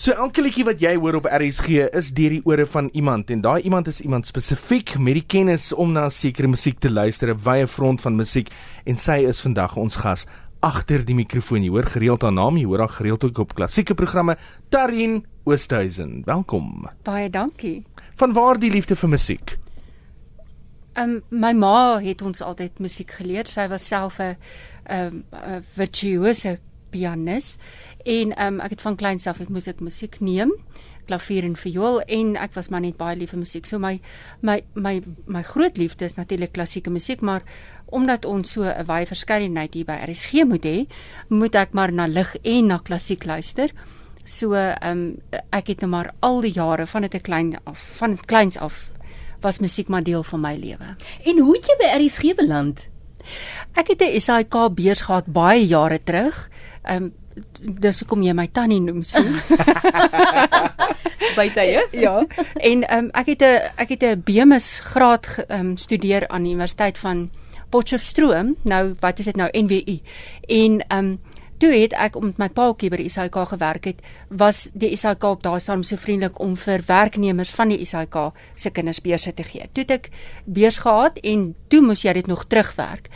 So elke liedjie wat jy hoor op RSG is deur die ore van iemand en daai iemand is iemand spesifiek met die kennis om na sekere musiek te luister, 'n wye front van musiek en sy is vandag ons gas agter die mikrofoon. Jy hoor gereeld haar naam, jy hoor haar gereeld ook op klassieke programme. Tarin Oosthuizen, welkom. Baie dankie. Van waar die liefde vir musiek? Um, my ma het ons altyd musiek geleer. Sy was self 'n ehm um, virtuose pianis en um, ek het van kleins af ek moes ek musiek neem klavier en viool en ek was maar net baie lief vir musiek. So my my my my groot liefde is natuurlik klassieke musiek, maar omdat ons so 'n wye verskeidenheid hier by RSG moet hê, moet ek maar na lig en na klassiek luister. So ehm um, ek het nou maar al die jare van dit 'n klein af van kleins af was musiek maar deel van my lewe. En hoe het jy by RSG beland? Ek het 'n SAIK beurs gehad baie jare terug. Ehm um, dis hoekom jy my tannie noem so. tye? ja. En ehm um, ek het 'n ek het 'n BMS graad ehm um, studeer aan die Universiteit van Potchefstroom. Nou wat is dit nou NWU? En ehm um, toe het ek om met my paatjie by die SAIK gewerk het, was die SAIK op daai stadium so vriendelik om vir werknemers van die SAIK se kinders beurse te gee. Toe het ek beurs gehad en toe moes jy dit nog terugwerk.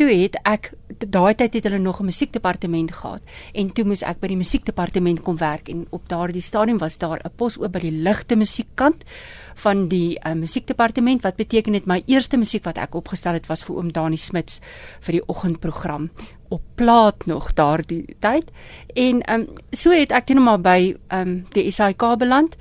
Toe het ek daai tyd het hulle nog 'n musiekdepartement gehad en toe moes ek by die musiekdepartement kom werk en op daardie stadium was daar 'n pos oop by die ligte musiekkant van die uh, musiekdepartement wat beteken dit my eerste musiek wat ek opgestel het was vir oom Dani Smits vir die oggendprogram op plaat nog daardie tyd. En um, so het ek toe net maar by um, die SAIK beland.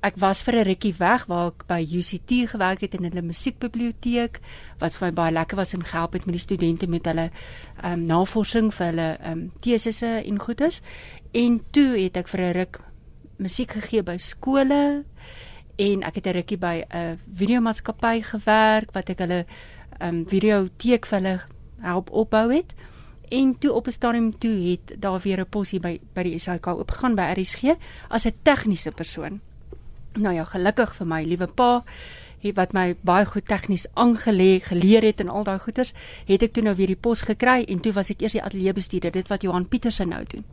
Ek was vir 'n rukkie weg waar ek by UCT gewerk het in hulle musiekbiblioteek wat vir my baie lekker was en gehelp het met die studente met hulle ehm um, navorsing vir hulle ehm um, tesisse en goedes. En toe het ek vir 'n ruk musiek gegee by skole en ek het 'n rukkie by 'n videomaatskappy gewerk wat ek hulle ehm um, videoteek vir hulle help opbou het. En toe op 'n stadium toe het daar weer 'n posie by by die SAK oopgegaan by RSG as 'n tegniese persoon. Nou ja, gelukkig vir my liewe pa, het wat my baie goed tegnies aangelê geleer het en al daai goeters, het ek toe nou weer die pos gekry en toe was ek eers die ateljeebestuurder, dit wat Johan Pieterse nou doen.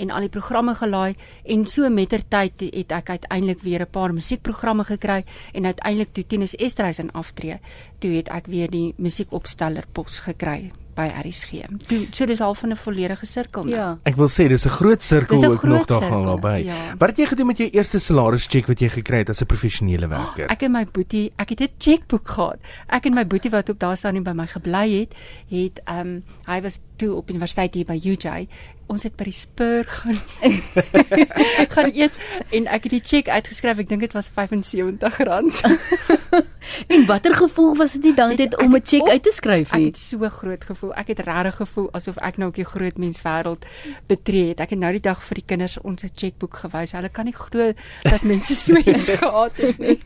En al die programme gelaai en so mettertyd het ek uiteindelik weer 'n paar musiekprogramme gekry en uiteindelik toe Tinus Estreisen aftree, toe het ek weer die musiekopsteller pos gekry by RSG. Toe so dis half van 'n volledige sirkel nou. Ja. Ek wil sê dis 'n groot sirkel ook nog daar sirkel, naby. ja. Wat het jy gedoen met jou eerste salaris cheque wat jy gekry het as 'n professionele werker? Ek en my boetie, ek het 'n chequeboek gehad. Ek en my boetie wat op daar staan by my gebly het, het ehm um, hy was toe op universiteit hier by UJ. Ons het by die Spur gaan gaan eet en ek het die cheque uitgeskryf. Ek dink dit was R75. Watter gevoel was dit nie dan Dit- ek om 'n cheque uit te skryf Ek nie? het so groot gevoel. Ek het regtig gevoel asof ek nou op die groot mens wêreld betree het. Ek het nou die dag vir die kinders ons chequeboek gewys. Hulle kan nie glo dat mense so iets gehad het nie.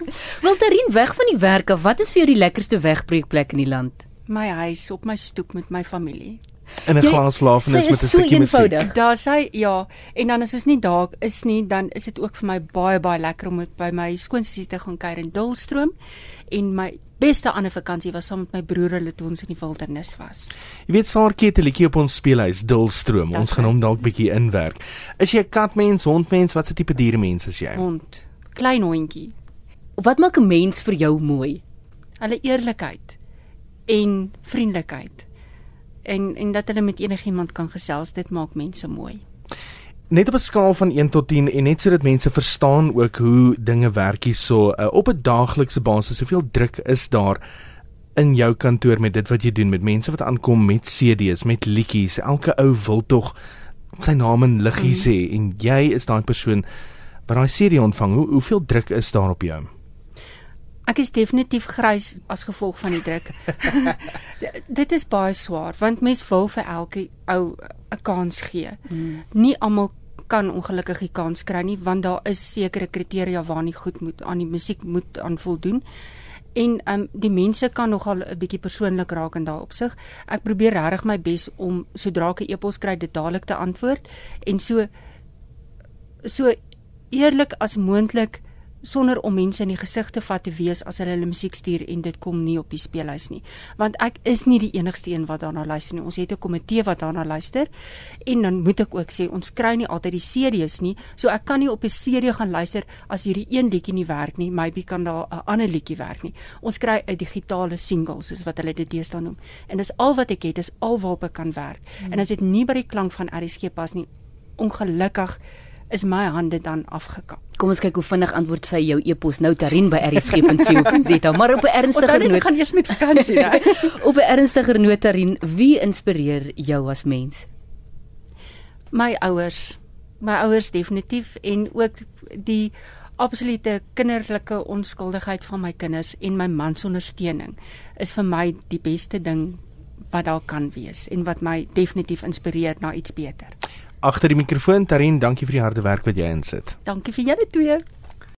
Wilterien weg van die werk af, wat is vir jou die lekkerste wegbreekplek in die land? My huis op my stoep met my familie. In 'n glas sy lafenis is met 'n so stukkie musiek. eenvoudig. Daar sê ja, en dan as ons nie daar is nie, dan is dit ook vir my baie baie lekker om met by my skoonsussie te gaan kuier in Dullstroom. En my beste ander vakansie was saam met my broer hulle toe ons in die wildernis was. Jy weet Saartjie het 'n liedjie op ons speelhuis Dulstroom. Dis Ons gaan hom dalk bietjie inwerk. Is jy 'n katmens, hondmens, wat se tipe dieremens is jy? Hond, klein hondjie. Wat maak 'n mens vir jou mooi? Hulle eerlikheid en vriendelikheid. En en dat hulle met enigiemand kan gesels, dit maak mense mooi. Net op 'n skaal van 1 tot 10 en net sodat mense verstaan ook hoe dinge werk hierso uh, op 'n daaglikse basis. Hoeveel druk is daar in jou kantoor met dit wat jy doen met mense wat aankom met CD's, met liedjies. Elke ou wil tog sy naam en liggie sê en jy is daai persoon wat daai CD ontvang. Hoe hoeveel druk is daar op jou? Ek is definitief grys as gevolg van die druk. dit is baie swaar want mens wil vir elke ou 'n kans gee. Mm. Nie almal kan ongelukkig die kans kry nie want daar is sekere kriteria waaraan die goed moet aan die musiek moet aan voldoen. En ehm um, die mense kan nogal 'n bietjie persoonlik raak in daai opsig. Ek probeer regtig my bes om sodra ek 'n e-pos kry dit dadelik te antwoord en so so eerlik as moontlik sonder om mense in die gesig te vat te wees as hulle hulle musiek stuur en dit kom nie op die speelhuis nie. Want ek is nie die enigste een wat daarna luister nie. Ons het 'n komitee wat daarna luister. En dan moet ek ook sê ons kry nie altyd die series nie. So ek kan nie op 'n serie gaan luister as hierdie een liedjie nie werk nie. Maybe kan daar 'n ander liedjie werk nie. Ons kry 'n digitale single soos wat hulle dit deesdae noem. En dis al wat ek het, dis al waarop ek kan werk. Hmm. En as dit nie by die klank van RSG pas nie, ongelukkig is my hande dan afgekap. Kom ons kyk hoe vinnig antwoord sy jou e-pos nou Tarin by rsg.co.za, maar op 'n ernstiger noot. Ek gaan eers met vakansie, né? op 'n ernstiger noot Tarin, wie inspireer jou as mens? My ouers. My ouers definitief en ook die absolute kinderlike onskuldigheid van my kinders en my man se ondersteuning is vir my die beste ding wat daar kan wees en wat my definitief inspireer na iets beter agter die mikrofoon Tarin, dankie vir die harde werk wat jy insit. Dankie vir julle twee.